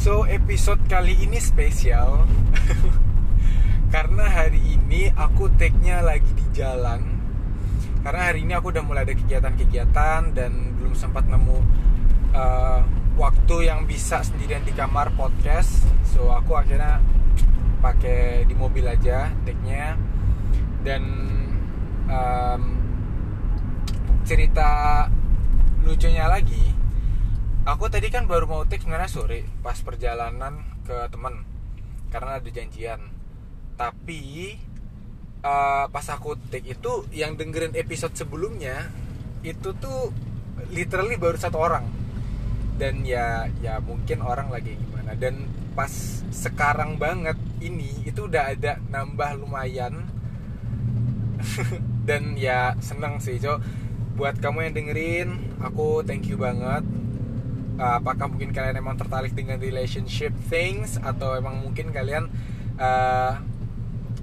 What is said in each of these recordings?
So episode kali ini spesial. Karena hari ini aku take-nya lagi di jalan. Karena hari ini aku udah mulai ada kegiatan-kegiatan Dan belum sempat nemu uh, waktu yang bisa sendirian di kamar podcast. So aku akhirnya pakai di mobil aja take-nya. Dan um, cerita lucunya lagi aku tadi kan baru mau take sebenarnya sore pas perjalanan ke temen. Karena ada janjian. Tapi uh, pas aku take itu yang dengerin episode sebelumnya itu tuh literally baru satu orang. Dan ya ya mungkin orang lagi gimana. Dan pas sekarang banget ini itu udah ada nambah lumayan. Dan ya seneng sih so buat kamu yang dengerin aku thank you banget uh, apakah mungkin kalian emang tertarik dengan relationship things atau emang mungkin kalian uh,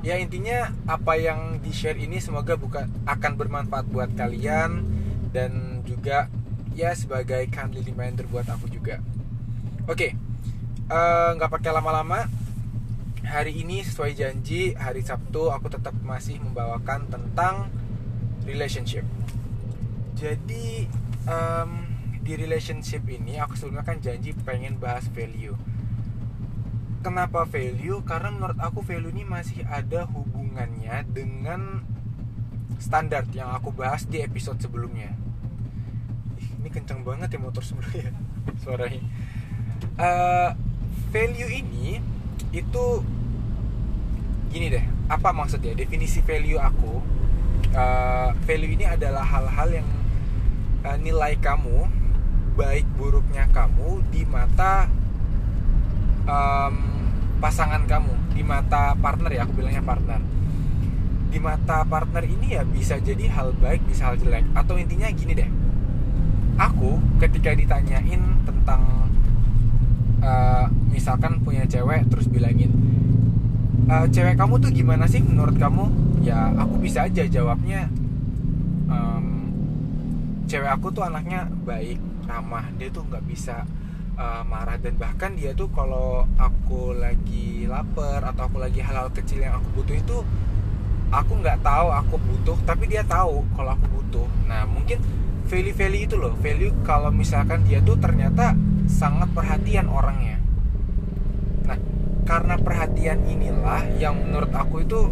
ya intinya apa yang di share ini semoga buka akan bermanfaat buat kalian dan juga ya sebagai kindly reminder buat aku juga oke okay. uh, nggak pakai lama-lama hari ini sesuai janji hari Sabtu aku tetap masih membawakan tentang relationship jadi um, di relationship ini aku sebelumnya kan janji pengen bahas value. Kenapa value? Karena menurut aku value ini masih ada hubungannya dengan standar yang aku bahas di episode sebelumnya. Ini kencang banget ya motor sebelumnya suaranya. Uh, value ini itu gini deh apa maksudnya? Definisi value aku uh, value ini adalah hal-hal yang uh, nilai kamu baik buruknya kamu di mata um, pasangan kamu di mata partner ya aku bilangnya partner. Di mata partner ini ya bisa jadi hal baik bisa hal jelek. Atau intinya gini deh. Aku ketika ditanyain tentang uh, misalkan punya cewek terus bilangin uh, cewek kamu tuh gimana sih menurut kamu? Ya aku bisa aja jawabnya um, cewek aku tuh anaknya baik ramah dia tuh nggak bisa uh, marah. Dan bahkan dia tuh kalau aku lagi lapar atau aku lagi hal-hal kecil yang aku butuh itu aku nggak tahu aku butuh tapi dia tahu kalau aku butuh. Nah mungkin value-value itu loh. Value kalau misalkan dia tuh ternyata sangat perhatian orangnya. Nah karena perhatian inilah yang menurut aku itu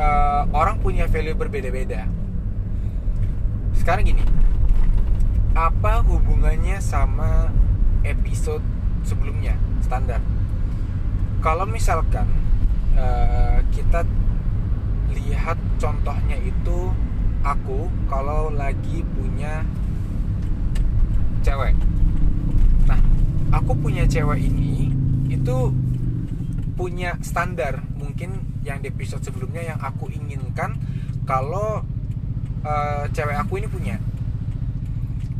uh, orang punya value berbeda-beda. Sekarang gini apa hubungannya sama episode sebelumnya standar? Kalau misalkan uh, kita lihat contohnya itu aku kalau lagi punya cewek. Nah aku punya cewek ini itu punya standar mungkin yang di episode sebelumnya yang aku inginkan kalau uh, cewek aku ini punya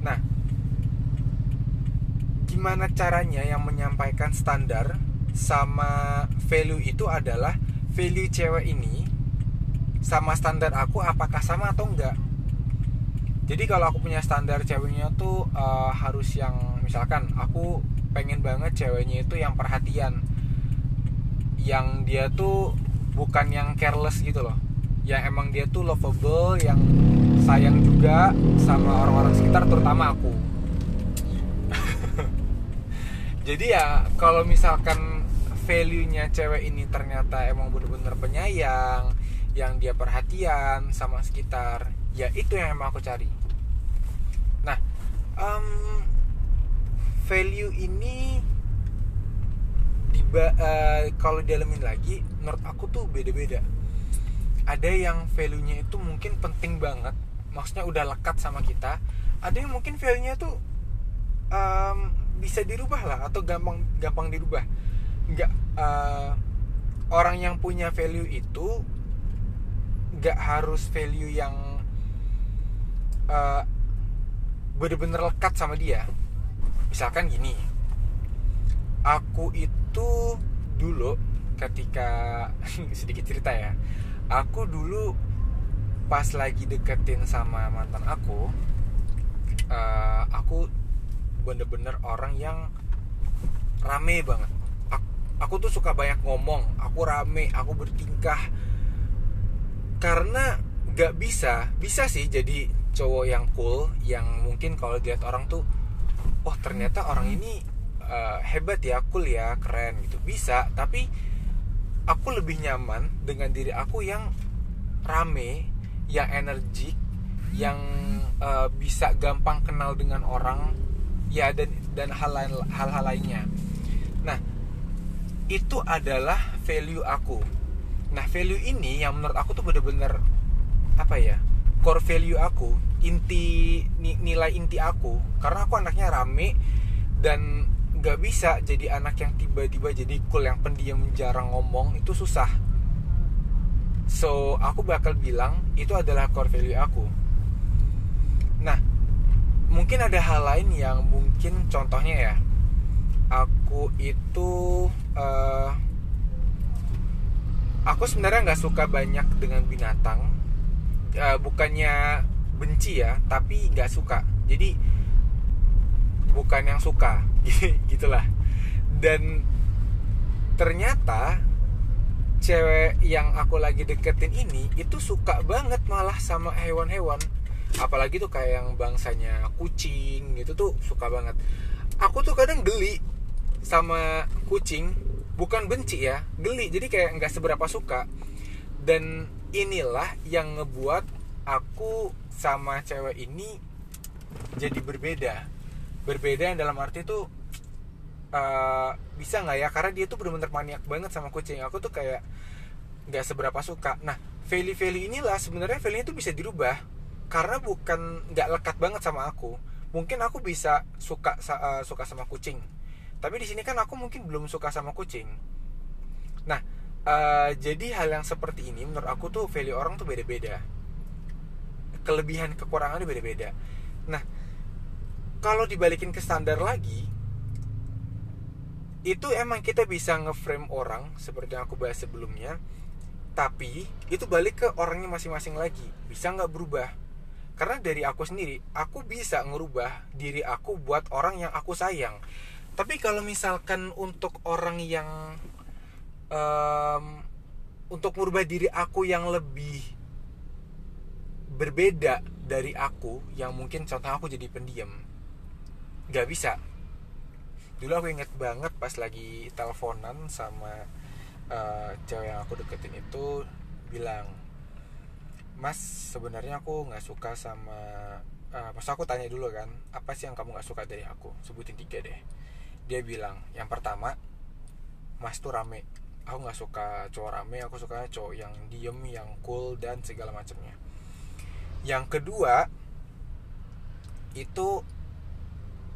Nah, gimana caranya yang menyampaikan standar sama value itu adalah value cewek ini sama standar aku apakah sama atau enggak. Jadi kalau aku punya standar ceweknya tuh uh, harus yang misalkan aku pengen banget ceweknya itu yang perhatian, yang dia tuh bukan yang careless gitu loh, yang emang dia tuh lovable, yang sayang juga sama orang-orang sekitar terutama aku jadi ya kalau misalkan value-nya cewek ini ternyata emang bener-bener penyayang yang dia perhatian sama sekitar ya itu yang emang aku cari. Nah um, value ini diba uh, kalau dialamin lagi menurut aku tuh beda-beda. Ada yang value-nya itu mungkin penting banget maksudnya udah lekat sama kita ada yang mungkin value-nya tuh um, bisa dirubah lah atau gampang gampang dirubah. Nggak uh, orang yang punya value itu nggak harus value yang uh, bener-bener lekat sama dia. Misalkan gini aku itu dulu ketika sedikit cerita ya aku dulu pas lagi deketin sama mantan aku uh, aku bener-bener orang yang rame banget. Aku, tuh suka banyak ngomong aku rame aku bertingkah. Karena gak bisa bisa sih jadi cowok yang cool yang mungkin kalau dilihat orang tuh oh ternyata orang ini uh, hebat ya cool ya keren gitu. Bisa tapi aku lebih nyaman dengan diri aku yang rame yang energik yang uh, bisa gampang kenal dengan orang ya dan dan hal lain hal-hal lainnya. Nah itu adalah value aku. Nah value ini yang menurut aku tuh bener-bener apa ya core value aku inti nilai inti aku. Karena aku anaknya rame dan nggak bisa jadi anak yang tiba-tiba jadi cool yang pendiam jarang ngomong itu susah. So aku bakal bilang itu adalah core value aku. Nah mungkin ada hal lain yang mungkin contohnya ya. Aku itu uh, aku sebenarnya nggak suka banyak dengan binatang. Uh, bukannya benci ya tapi nggak suka. Jadi bukan yang suka. Gitulah. Dan ternyata cewek yang aku lagi deketin ini itu suka banget malah sama hewan-hewan apalagi tuh kayak yang bangsanya kucing gitu tuh suka banget. Aku tuh kadang geli sama kucing bukan benci ya geli. Jadi kayak nggak seberapa suka. Dan inilah yang ngebuat aku sama cewek ini jadi berbeda. Berbeda dalam arti tuh uh, bisa nggak ya? Karena dia tuh bener-bener maniak banget sama kucing. Aku tuh kayak nggak seberapa suka. Nah value inilah sebenarnya value itu bisa dirubah karena bukan nggak lekat banget sama aku. Mungkin aku bisa suka uh, suka sama kucing. Tapi di sini kan aku mungkin belum suka sama kucing. Nah uh, jadi hal yang seperti ini menurut aku tuh value orang tuh beda-beda. Kelebihan kekurangannya beda-beda. Nah kalau dibalikin ke standar lagi itu emang kita bisa ngeframe orang seperti yang aku bahas sebelumnya. Tapi itu balik ke orangnya masing-masing lagi. Bisa nggak berubah karena dari aku sendiri aku bisa ngerubah diri aku buat orang yang aku sayang. Tapi kalau misalkan untuk orang yang um, untuk merubah diri aku yang lebih berbeda dari aku yang mungkin contoh aku jadi pendiam nggak bisa. Dulu aku inget banget pas lagi teleponan sama uh, cewek yang aku deketin itu bilang mas sebenarnya aku nggak suka sama uh, pas aku tanya dulu kan apa sih yang kamu nggak suka dari aku? Sebutin tiga deh. Dia bilang yang pertama mas tuh rame. Aku nggak suka cowok rame aku suka cowok yang diem yang cool dan segala macamnya. Yang kedua itu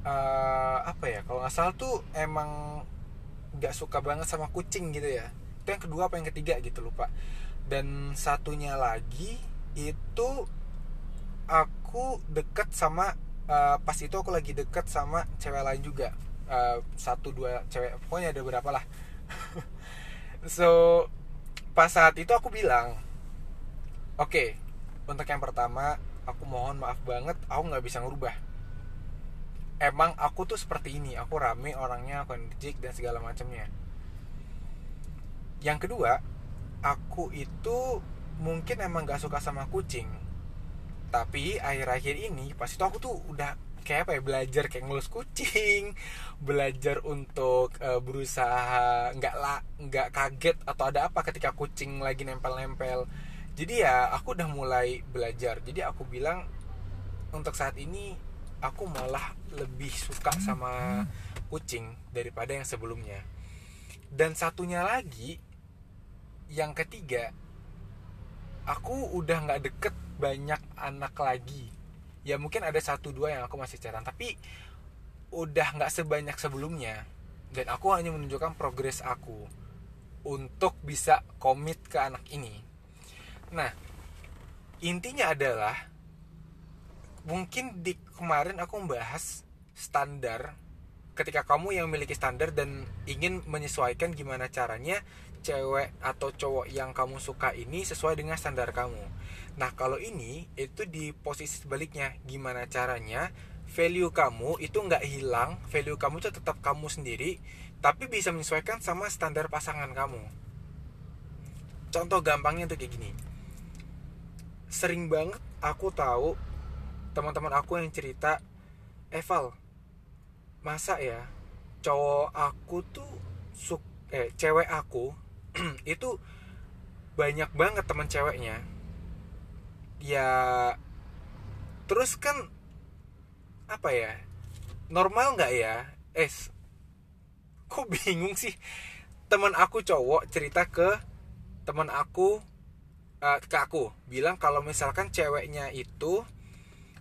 uh, apa ya kalau nggak salah tuh emang nggak suka banget sama kucing gitu ya. Itu yang kedua apa yang ketiga gitu lupa. Dan satunya lagi itu aku deket sama uh, pas itu aku lagi deket sama cewek lain juga. Uh, satu dua cewek pokoknya ada berapa lah. So pas saat itu aku bilang oke okay, untuk yang pertama aku mohon maaf banget aku nggak bisa ngerubah. Emang aku tuh seperti ini aku rame orangnya aku energik dan segala macamnya. Yang kedua aku itu mungkin emang gak suka sama kucing tapi akhir-akhir ini pas itu aku tuh udah kayak apa ya belajar kayak ngelus kucing belajar untuk uh, berusaha nggak lah nggak kaget atau ada apa ketika kucing lagi nempel-nempel. Jadi ya aku udah mulai belajar. Jadi aku bilang untuk saat ini aku malah lebih suka sama kucing daripada yang sebelumnya. Dan satunya lagi yang ketiga aku udah nggak deket banyak anak lagi. Ya mungkin ada satu dua yang aku masih cetan tapi udah nggak sebanyak sebelumnya. Dan aku hanya menunjukkan progres aku untuk bisa komit ke anak ini. Nah intinya adalah mungkin di kemarin aku membahas standar. Ketika kamu yang memiliki standar dan ingin menyesuaikan gimana caranya cewek atau cowok yang kamu suka ini sesuai dengan standar kamu. Nah, kalau ini itu di posisi sebaliknya, gimana caranya? Value kamu itu nggak hilang value kamu itu tetap kamu sendiri tapi bisa menyesuaikan sama standar pasangan kamu. Contoh gampangnya tuh kayak gini. Sering banget aku tahu teman-teman aku yang cerita Eval masa ya cowok aku tuh suk eh cewek aku itu banyak banget teman ceweknya. Ya terus kan apa ya normal nggak ya? Es kok bingung sih? Teman aku cowok cerita ke teman aku uh, ke aku. Bilang kalau misalkan ceweknya itu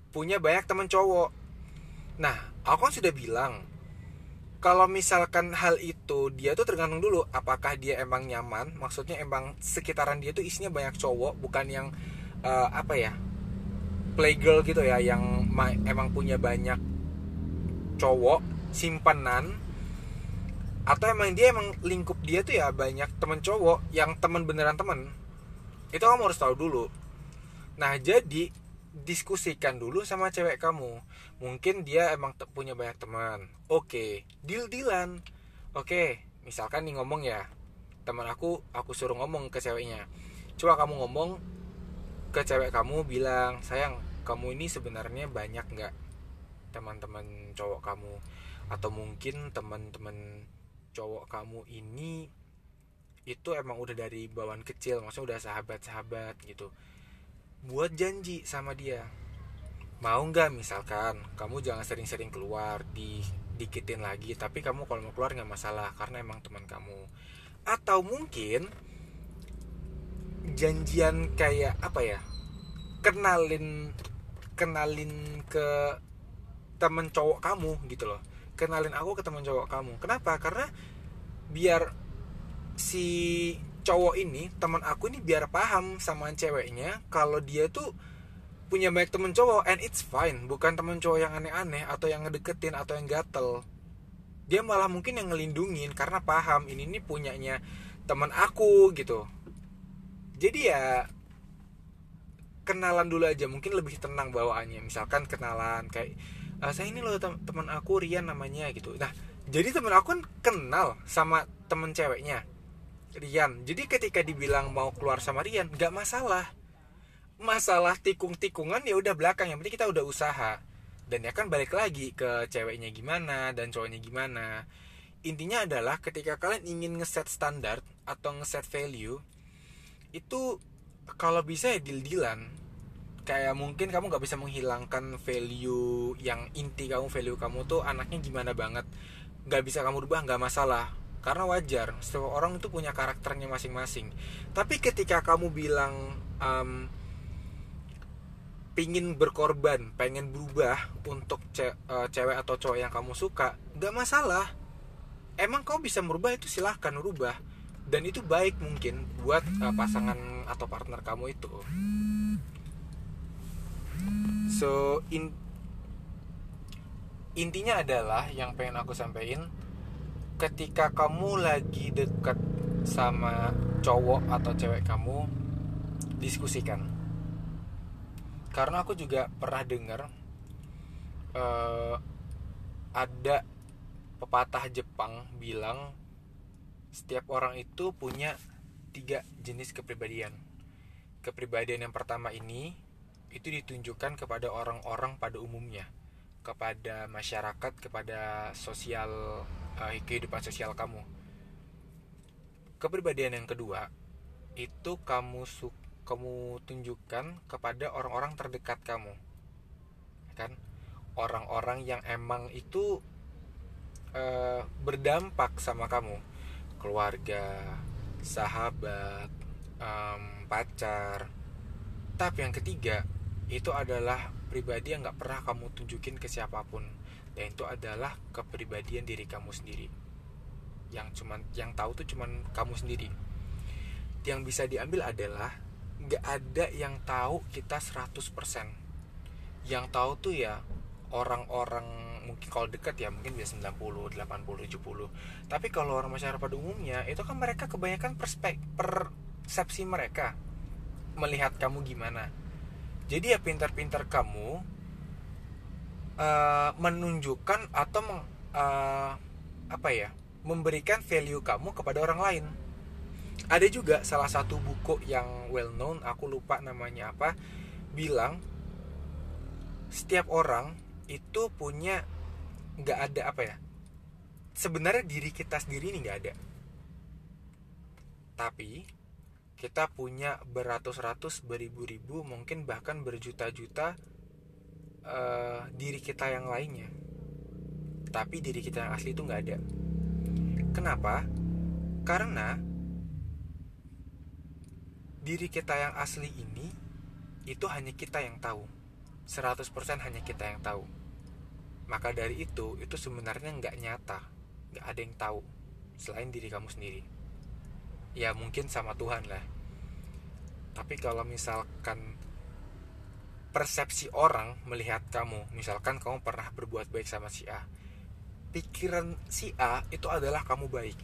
punya banyak teman cowok. Nah aku kan sudah bilang kalau misalkan hal itu dia tuh tergantung dulu apakah dia emang nyaman. Maksudnya emang sekitaran dia tuh isinya banyak cowok bukan yang uh, apa ya playgirl gitu ya yang emang punya banyak cowok simpanan atau emang dia emang lingkup dia tuh ya banyak temen cowok yang temen beneran temen. Itu kamu harus tahu dulu. Nah jadi diskusikan dulu sama cewek kamu. Mungkin dia emang punya banyak teman. Oke deal dealan oke misalkan nih ngomong ya teman aku aku suruh ngomong ke ceweknya. Coba kamu ngomong ke cewek kamu bilang sayang kamu ini sebenarnya banyak nggak teman-teman cowok kamu? Atau mungkin teman-teman cowok kamu ini itu emang udah dari bawaan kecil maksudnya udah sahabat-sahabat gitu buat janji sama dia. Mau nggak misalkan kamu jangan sering-sering keluar di dikitin lagi tapi kamu kalau mau keluar nggak masalah karena emang teman kamu. Atau mungkin janjian kayak apa ya kenalin kenalin ke temen cowok kamu gitu loh. Kenalin aku ke temen cowok kamu. Kenapa? Karena biar si cowok ini teman aku ini biar paham sama ceweknya kalau dia tuh punya banyak temen cowok and it's fine. Bukan temen cowok yang aneh-aneh atau yang ngedeketin atau yang gatel. Dia malah mungkin yang ngelindungin karena paham ini nih punyanya teman aku gitu. Jadi ya kenalan dulu aja. Mungkin lebih tenang bawaannya. Misalkan kenalan kayak ah, saya ini loh teman aku Rian namanya gitu. Nah jadi temen aku kan kenal sama temen ceweknya Rian. Jadi ketika dibilang mau keluar sama Rian nggak masalah. Masalah tikung-tikungan ya udah belakang yang penting kita udah usaha. Dan ya kan balik lagi ke ceweknya gimana dan cowoknya gimana. Intinya adalah ketika kalian ingin ngeset standar atau ngeset value itu kalau bisa ya deal-dealan. Kayak mungkin kamu nggak bisa menghilangkan value yang inti kamu value kamu tuh anaknya gimana banget. Nggak bisa kamu rubah nggak masalah karena wajar setiap orang itu punya karakternya masing-masing. Tapi ketika kamu bilang um, pingin berkorban pengen berubah untuk ce uh, cewek atau cowok yang kamu suka nggak masalah. Emang kau bisa merubah itu silahkan rubah. Dan itu baik mungkin buat uh, pasangan atau partner kamu itu. So in intinya adalah yang pengen aku sampaikan ketika kamu lagi dekat sama cowok atau cewek kamu diskusikan karena aku juga pernah dengar uh, ada pepatah Jepang bilang setiap orang itu punya tiga jenis kepribadian. Kepribadian yang pertama ini itu ditunjukkan kepada orang-orang pada umumnya, kepada masyarakat, kepada sosial uh, kehidupan sosial kamu. Kepribadian yang kedua itu kamu su kamu tunjukkan kepada orang-orang terdekat kamu, kan? Orang-orang yang emang itu uh, berdampak sama kamu keluarga sahabat um, pacar tapi yang ketiga itu adalah pribadi yang nggak pernah kamu tunjukin ke siapa pun. Dan itu adalah kepribadian diri kamu sendiri. Yang cuman yang tahu tuh cuman kamu sendiri. Yang bisa diambil adalah nggak ada yang tahu kita 100% yang tahu tuh ya orang-orang mungkin kalau dekat ya mungkin bisa 90, 80, 70 tapi kalau orang masyarakat pada umumnya itu kan mereka kebanyakan perspek persepsi mereka. Melihat kamu gimana jadi ya pintar-pintar kamu uh, menunjukkan atau meng, uh, apa ya memberikan value kamu kepada orang lain. Ada juga salah satu buku yang well known aku lupa namanya apa bilang setiap orang itu punya nggak ada apa ya sebenarnya diri kita sendiri ini nggak ada. Tapi kita punya beratus-ratus beribu-ribu mungkin bahkan berjuta-juta uh, diri kita yang lainnya. Tapi diri kita yang asli itu nggak ada. Kenapa? Karena diri kita yang asli ini itu hanya kita yang tahu. 100% hanya kita yang tahu. Maka dari itu itu sebenarnya nggak nyata. Nggak ada yang tahu selain diri kamu sendiri. Ya mungkin sama Tuhan lah tapi kalau misalkan persepsi orang melihat kamu misalkan kamu pernah berbuat baik sama si A pikiran si A itu adalah kamu baik.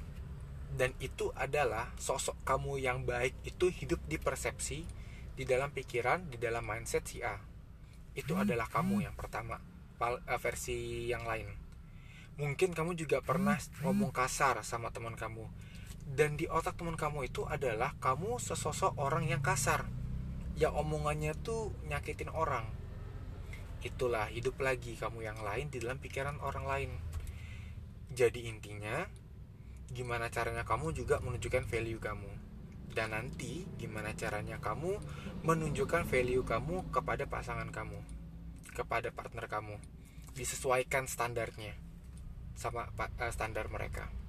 Dan itu adalah sosok kamu yang baik itu hidup di persepsi di dalam pikiran di dalam mindset si A. Itu adalah kamu yang pertama eh, versi yang lain. Mungkin kamu juga pernah ngomong kasar sama teman kamu dan di otak teman kamu itu adalah kamu sesosok orang yang kasar. Yang omongannya tuh nyakitin orang. Itulah hidup lagi kamu yang lain di dalam pikiran orang lain. Jadi intinya gimana caranya kamu juga menunjukkan value kamu? Dan nanti gimana caranya kamu menunjukkan value kamu kepada pasangan kamu? Kepada partner kamu. Disesuaikan standarnya sama eh, standar mereka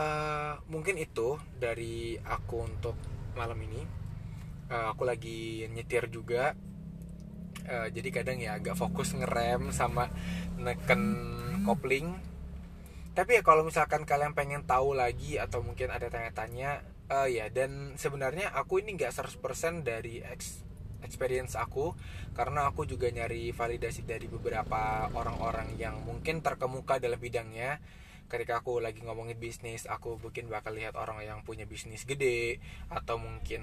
uh, mungkin itu dari aku untuk malam ini. Uh, aku lagi nyetir juga. Uh, jadi kadang ya agak fokus ngerem sama neken kopling. Tapi ya kalau misalkan kalian pengen tahu lagi atau mungkin ada tanya-tanya uh, ya dan sebenarnya aku ini nggak 100% dari ex experience aku. Karena aku juga nyari validasi dari beberapa orang-orang yang mungkin terkemuka dalam bidangnya ketika aku lagi ngomongin bisnis aku mungkin bakal lihat orang yang punya bisnis gede atau mungkin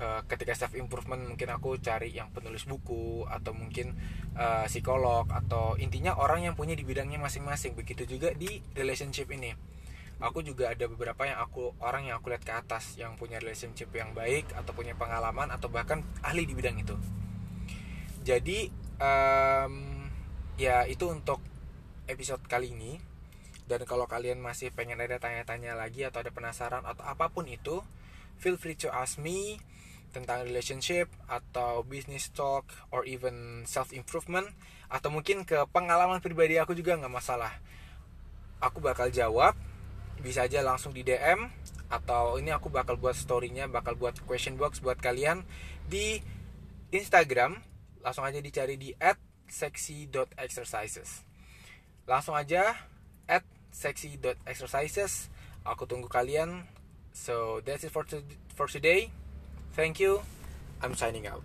uh, ketika self improvement mungkin aku cari yang penulis buku atau mungkin uh, psikolog atau intinya orang yang punya di bidangnya masing-masing. Begitu juga di relationship ini. Aku juga ada beberapa yang aku orang yang aku lihat ke atas yang punya relationship yang baik atau punya pengalaman atau bahkan ahli di bidang itu. Jadi um, ya itu untuk episode kali ini dan kalau kalian masih pengen ada tanya-tanya lagi atau ada penasaran atau apa pun itu feel free to ask me tentang relationship atau business talk or even self improvement atau mungkin ke pengalaman pribadi aku juga nggak masalah. Aku bakal jawab bisa aja langsung di DM atau ini aku bakal buat storynya bakal buat question box buat kalian di Instagram. Langsung aja dicari di @sexy.exercises langsung aja sexy.exercises aku tunggu kalian so that's it for, to, for today Thank you. I'm signing out.